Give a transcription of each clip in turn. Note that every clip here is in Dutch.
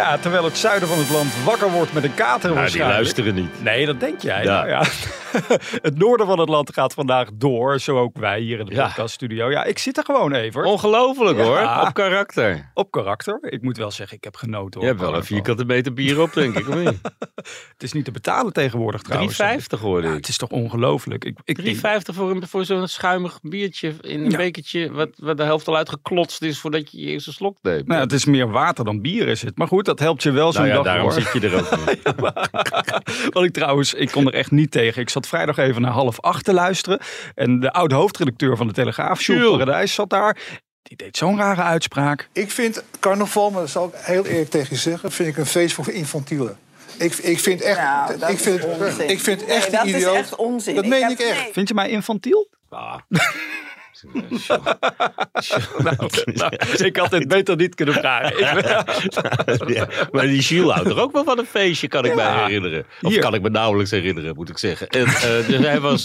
Ja, terwijl het zuiden van het land wakker wordt met een kater die waarschijnlijk. luisteren niet. Nee, dat denk jij. Ja. Nou ja. het noorden van het land gaat vandaag door. Zo ook wij hier in de Ja. podcaststudio. Ja, ik zit er gewoon even. Ongelooflijk Ja. hoor, op karakter. Op karakter. Ik moet wel zeggen, ik heb genoten. Je hoor, hebt wel een vierkante meter bier op, denk ik. of niet? Het is niet te betalen tegenwoordig trouwens. 3,50 hoorde Ja, ik. het is toch ongelooflijk. Ik, ik 3,50 voor, een- voor zo'n schuimig biertje in een Ja. bekertje... Wat, wat de helft al uitgeklotst is voordat je je eerste slok neemt. Nou, het is meer water dan bier is het. Maar goed, dat helpt je wel zo'n Nou ja, dag daarom hoor. zit je er ook mee. Wat ik trouwens, ik kon er echt niet tegen. Ik zat vrijdag even naar half acht te luisteren. En de oude hoofdredacteur van de Telegraaf, Jules. Paradijs, zat daar. Die deed zo'n rare uitspraak. Ik vind carnaval, maar dat zal ik heel eerlijk tegen je zeggen, vind ik een feest voor infantielen. Ik, ik vind echt, Nou, ik vind, ik vind Nee, echt dat is echt onzin. Dat Ik meen heb- ik echt. nee. Vind je mij infantiel? Ah. Nou, ik had dit beter niet kunnen vragen. Ja, maar die Gilles houdt er ook wel van een feestje, kan ik mij herinneren. Of Hier. kan ik me nauwelijks herinneren, moet ik zeggen. En, eh, dus hij was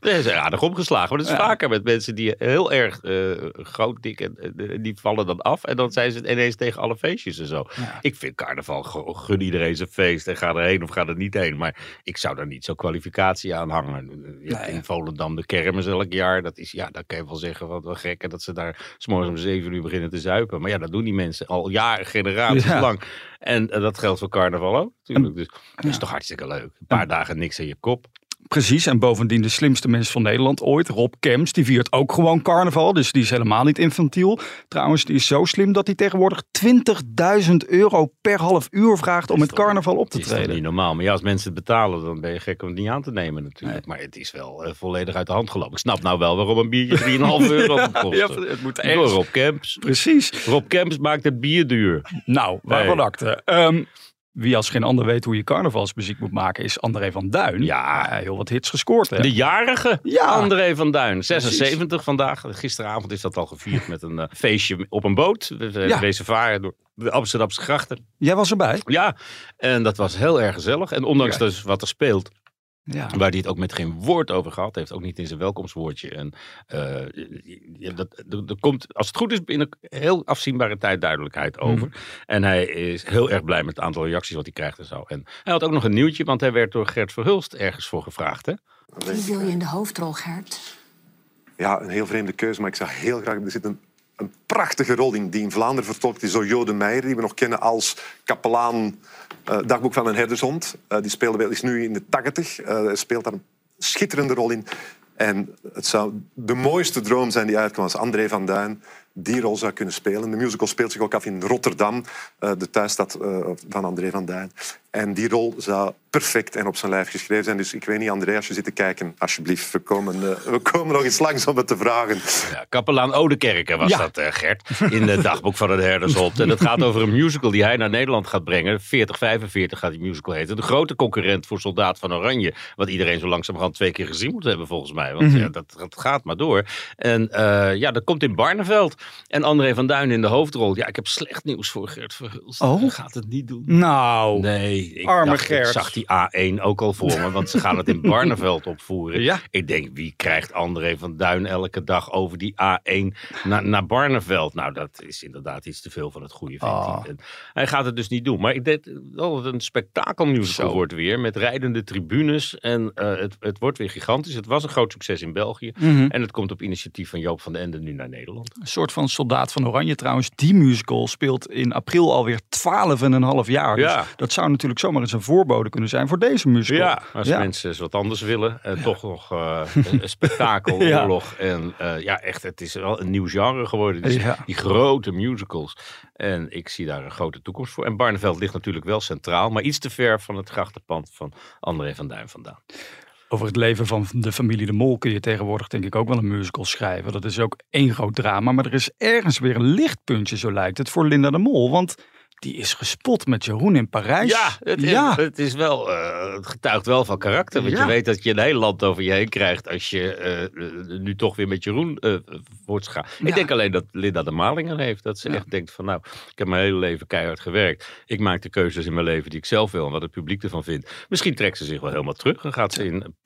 hij is aardig opgeslagen. Maar dat is Ja. vaker met mensen die heel erg eh, groot, dik en die vallen dan af. En dan zijn ze het ineens tegen alle feestjes en zo. Ik vind carnaval, gun iedereen zijn feest. En ga erheen of ga er niet heen. Maar ik zou daar niet zo'n kwalificatie aan hangen. Je hebt in Volendam de kermis elk jaar. Dat is, ja, dan kan je wel zeggen, wat wel gek. En dat ze daar s'morgens om zeven uur beginnen te zuipen. Maar ja, dat doen die mensen al jaren, generaties Ja. lang. En eh, dat geldt voor carnaval ook natuurlijk. Dus dat is toch hartstikke leuk. Een paar dagen niks aan je kop. Precies, en bovendien de slimste mens van Nederland ooit, Rob Kems, die viert ook gewoon carnaval. Dus die is helemaal niet infantiel. Trouwens, die is zo slim dat hij tegenwoordig 20.000 euro per half uur vraagt om is toch- carnaval op te Het is toch treden. niet normaal. Maar ja, als mensen het betalen, dan ben je gek om het niet aan te nemen natuurlijk. Maar het is wel eh, volledig uit de hand gelopen. Ik snap nou wel waarom een biertje 3,5 euro. Ja, het moet Door echt. Rob Kemps. Precies. Rob Kemps maakt het bier duur. Nou, waarvan Nee. akte. Ehm, wie als geen ander weet hoe je carnavalsmuziek moet maken, is André van Duin. Ja. Heel wat hits gescoord. Hè? De jarige Ja. André van Duin. 76 vandaag. Gisteravond is dat al gevierd met een eh, feestje op een boot. We zijn Ja. varen door de Amsterdamse grachten. Jij was erbij. Ja, en dat was heel erg gezellig. En ondanks Ja. dus wat er speelt, Ja. waar hij het ook met geen woord over gehad heeft, ook niet in zijn welkomstwoordje. En eh, ja, dat, er, er komt, als het goed is, binnen heel afzienbare tijd duidelijkheid over. En hij is heel erg blij met het aantal reacties wat hij krijgt en zo. En hij had ook nog een nieuwtje, want hij werd door Gert Verhulst ergens voor gevraagd. Hè? Wie wil je in de hoofdrol, Gert? Ja, een heel vreemde keuze, maar ik zou heel graag... Er zit een, een prachtige rol in die in Vlaanderen vertolkt is door Jode Meijer, die we nog kennen als kapelaan eh, Dagboek van een herdershond. Eh, die speelde is nu in de tachtig. Hij speelt daar een schitterende rol in. En het zou de mooiste droom zijn die uitkwam als André van Duin die rol zou kunnen spelen. De musical speelt zich ook af in Rotterdam, de thuisstad van André van Duin. En die rol zou perfect en op zijn lijf geschreven zijn. Dus ik weet niet, André, als je zit te kijken, alsjeblieft, we komen, eh, we komen nog eens langs om het te vragen. Ja, kapelaan Odekerke was Ja. dat, eh, Gert. In het dagboek van het herdershond. En het gaat over een musical die hij naar Nederland gaat brengen. 4045 gaat die musical heten. De grote concurrent voor Soldaat van Oranje. Wat iedereen zo langzamerhand twee keer gezien moet hebben, volgens mij. Want Mhm. ja, dat, dat gaat maar door. En eh, ja, dat komt in Barneveld. En André van Duin in de hoofdrol. Ja, ik heb slecht nieuws voor Gert Verhulst. Oh. Hij gaat het niet doen. Nou, Nee, ik, Arme dacht, ik zag die A1 ook al voor me, want ze gaan het in Barneveld opvoeren. Ja. Ik denk, wie krijgt André van Duin elke dag over die A1 naar, naar Barneveld? Nou, dat is inderdaad iets te veel van het goede, Ah. hij. Gaat het dus niet doen. Maar ik denk dat het een spektakelmusical wordt weer, met rijdende tribunes. En eh, het, het wordt weer gigantisch. Het was een groot succes in België. Mhm. En het komt op initiatief van Joop van den Ende nu naar Nederland. een soort van Soldaat van Oranje trouwens. Die musical speelt in april alweer 12,5 jaar. Dus Ja. dat zou natuurlijk zomaar eens een voorbode kunnen zijn voor deze musical. Ja, als Ja. mensen eens wat anders willen. En toch nog eh, een een spektakel, Ja. oorlog. En eh, ja, echt, het is wel een nieuw genre geworden. Die, Ja. die grote musicals. En ik zie daar een grote toekomst voor. En Barneveld ligt natuurlijk wel centraal. Maar iets te ver van het grachtenpand van André van Duin vandaan. Over het leven van de familie De Mol kun je tegenwoordig denk ik ook wel een musical schrijven. Dat is ook één groot drama. Maar er is ergens weer een lichtpuntje, zo lijkt het, voor Linda De Mol. Want die is gespot met Jeroen in Parijs. Ja, het, is, ja. het is wel, eh, het getuigt wel van karakter. Want Ja. je weet dat je een heel land over je heen krijgt als je eh, eh, nu toch weer met Jeroen eh wordt gegaan. Ja. Ik denk alleen dat Linda de Malingen heeft. Dat ze echt denkt van nou, ik heb mijn hele leven keihard gewerkt. Ik maak de keuzes in mijn leven die ik zelf wil en wat het publiek ervan vindt. Misschien trekt ze zich wel helemaal terug en gaat ze in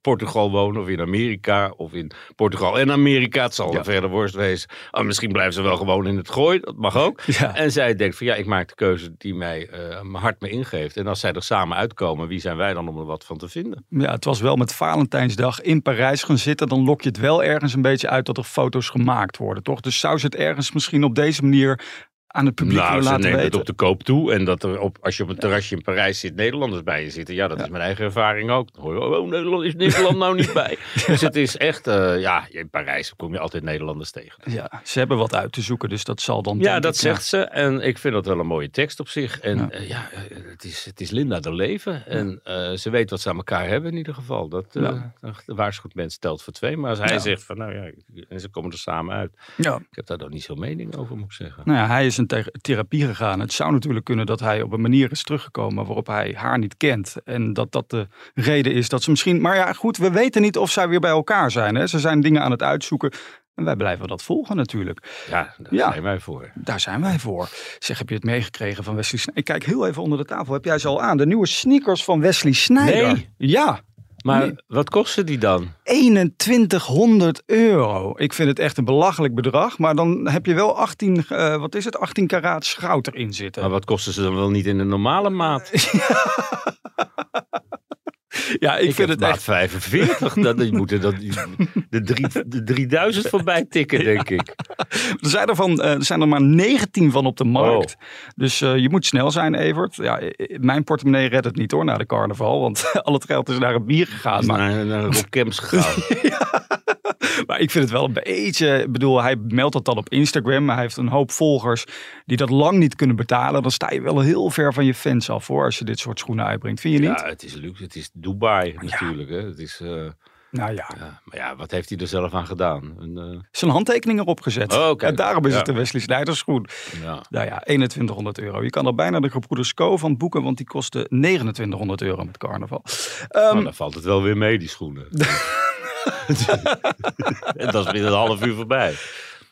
Portugal wonen of in Amerika of in Portugal en Amerika. Het zal een verder worst wezen. Oh, misschien blijven ze wel gewoon in het gooi, dat mag ook. En zij denkt van ja, ik maak de keuze die mij eh, mijn hart me ingeeft. En als zij er samen uitkomen, wie zijn wij dan om er wat van te vinden? Ja, het was wel met Valentijnsdag in Parijs gaan zitten. Dan lok je het wel ergens een beetje uit dat er foto's gemaakt worden, toch? Dus zou ze het ergens misschien op deze manier aan het publiek nou, laten weten? het op de koop toe. En dat er op, als je op een terrasje in Parijs zit, Nederlanders bij je zitten. Ja, dat is mijn eigen ervaring ook. Dan hoor je, oh, Nederland is Nederland nou niet bij. Dus het is echt, eh, ja, in Parijs kom je altijd Nederlanders tegen. Ja, ze hebben wat uit te zoeken, dus dat zal dan. Ja, dat ik, zegt ze. En ik vind dat wel een mooie tekst op zich. En Ja. ja eh, het, is, het is Linda de leven. En eh, ze weet wat ze aan elkaar hebben in ieder geval. Dat de waarschuwt mens telt voor twee. Maar als hij zegt van nou ja, en ze komen er samen uit. Ja. Ik heb daar dan niet zo mening over, moet ik zeggen. Nou ja, hij is in therapie gegaan. Het zou natuurlijk kunnen dat hij op een manier is teruggekomen waarop hij haar niet kent. En dat dat de reden is dat ze misschien. Maar ja, goed, we weten niet of zij weer bij elkaar zijn. Hè? Ze zijn dingen aan het uitzoeken. En wij blijven dat volgen natuurlijk. Ja, daar Ja. zijn wij voor. Daar zijn wij voor. Zeg, heb je het meegekregen van Wesley Sneijder? Ik kijk heel even onder de tafel. Heb jij ze al aan? De nieuwe sneakers van Wesley Sneijder. Nee. Ja, Maar Nee. wat kosten die dan? 2100 euro. Ik vind het echt een belachelijk bedrag. Maar dan heb je wel 18, eh, wat is het, 18 karaat goud erin zitten. Maar wat kosten ze dan wel niet in de normale maat? ja, ik, Ik, vind heb het echt 45. Dan, dan moeten dat, de, drie, de 3000 voorbij tikken, denk ik. Er zijn er, van, eh, er zijn er maar 19 van op de markt. Oh. Dus eh, je moet snel zijn, Evert. Ja, mijn portemonnee redt het niet hoor, na de carnaval. Want al het geld is naar het bier gegaan. Maar, Naar, naar Rob gegaan. maar ik vind het wel een beetje... Ik bedoel, hij meldt dat dan op Instagram. Hij heeft een hoop volgers die dat lang niet kunnen betalen. Dan sta je wel heel ver van je fans af hoor, als je dit soort schoenen uitbrengt. Vind je niet? Ja, het is luxe. Het is Dubai natuurlijk. Hè. Het is, eh, Nou ja, ja. Maar ja, wat heeft hij er zelf aan gedaan? Een, eh, zijn handtekening erop gezet. Oh, en daarom is Ja. het de Wesley Sneijder schoen. ja. Nou ja, 2100 euro. Je kan er bijna de gebroeders Co van boeken, want die kosten 2900 euro met carnaval. Ehm, Maar dan valt het wel weer mee, die schoenen. en dat is binnen een half uur voorbij.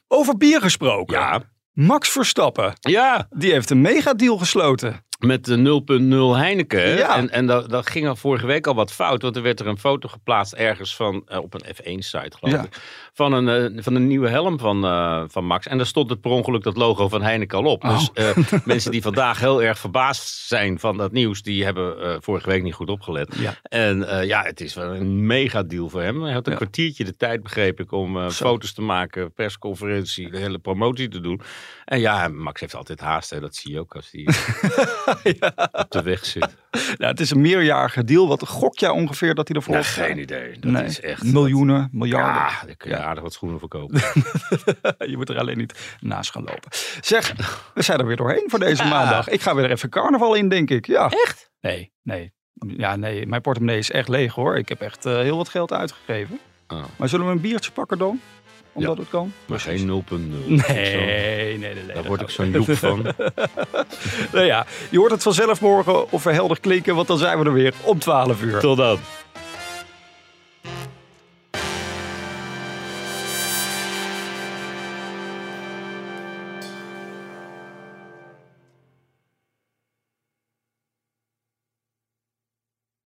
over bier gesproken. Ja, Max Verstappen, ja die heeft een megadeal gesloten. Met de 0.0 Heineken. Ja. En, en dat, dat ging al vorige week al wat fout. Want er werd er een foto geplaatst ergens van, eh, op een F1-site geloof Ja. ik. Van een, eh, van een nieuwe helm van, eh, van Max. En daar stond het per ongeluk dat logo van Heineken al op. Oh. Dus mensen die vandaag heel erg verbaasd zijn van dat nieuws. Die hebben vorige week niet goed opgelet. Ja. En ja, het is wel een mega deal voor hem. Hij had een kwartiertje de tijd, begreep ik, om foto's te maken, persconferentie, de hele promotie te doen. En ja, Max heeft altijd haast. Hè. Dat zie je ook als hij op de weg zit. Nou, het is een meerjarige deal. Wat gok jij ongeveer dat hij ervoor Ja, gaat? geen idee. Dat Nee. is echt... Miljoenen, miljarden. Ja, daar kun je Ja. aardig wat schoenen verkopen. Je moet er alleen niet naast gaan lopen. Zeg, we zijn er weer doorheen voor deze maandag. Ik ga weer even carnaval in, denk ik. Ja. Echt? Nee, nee. Ja, nee, mijn portemonnee is echt leeg hoor. Ik heb echt eh, heel wat geld uitgegeven. Oh. Maar zullen we een biertje pakken dan? Omdat Ja. het kan? Maar geen 0.0. Nee, nee, nee. nee Daar dat word ik zo'n joep van. Nou ja, je hoort het vanzelf morgen of we helder klinken, want dan zijn we er weer om 12 uur. Tot dan.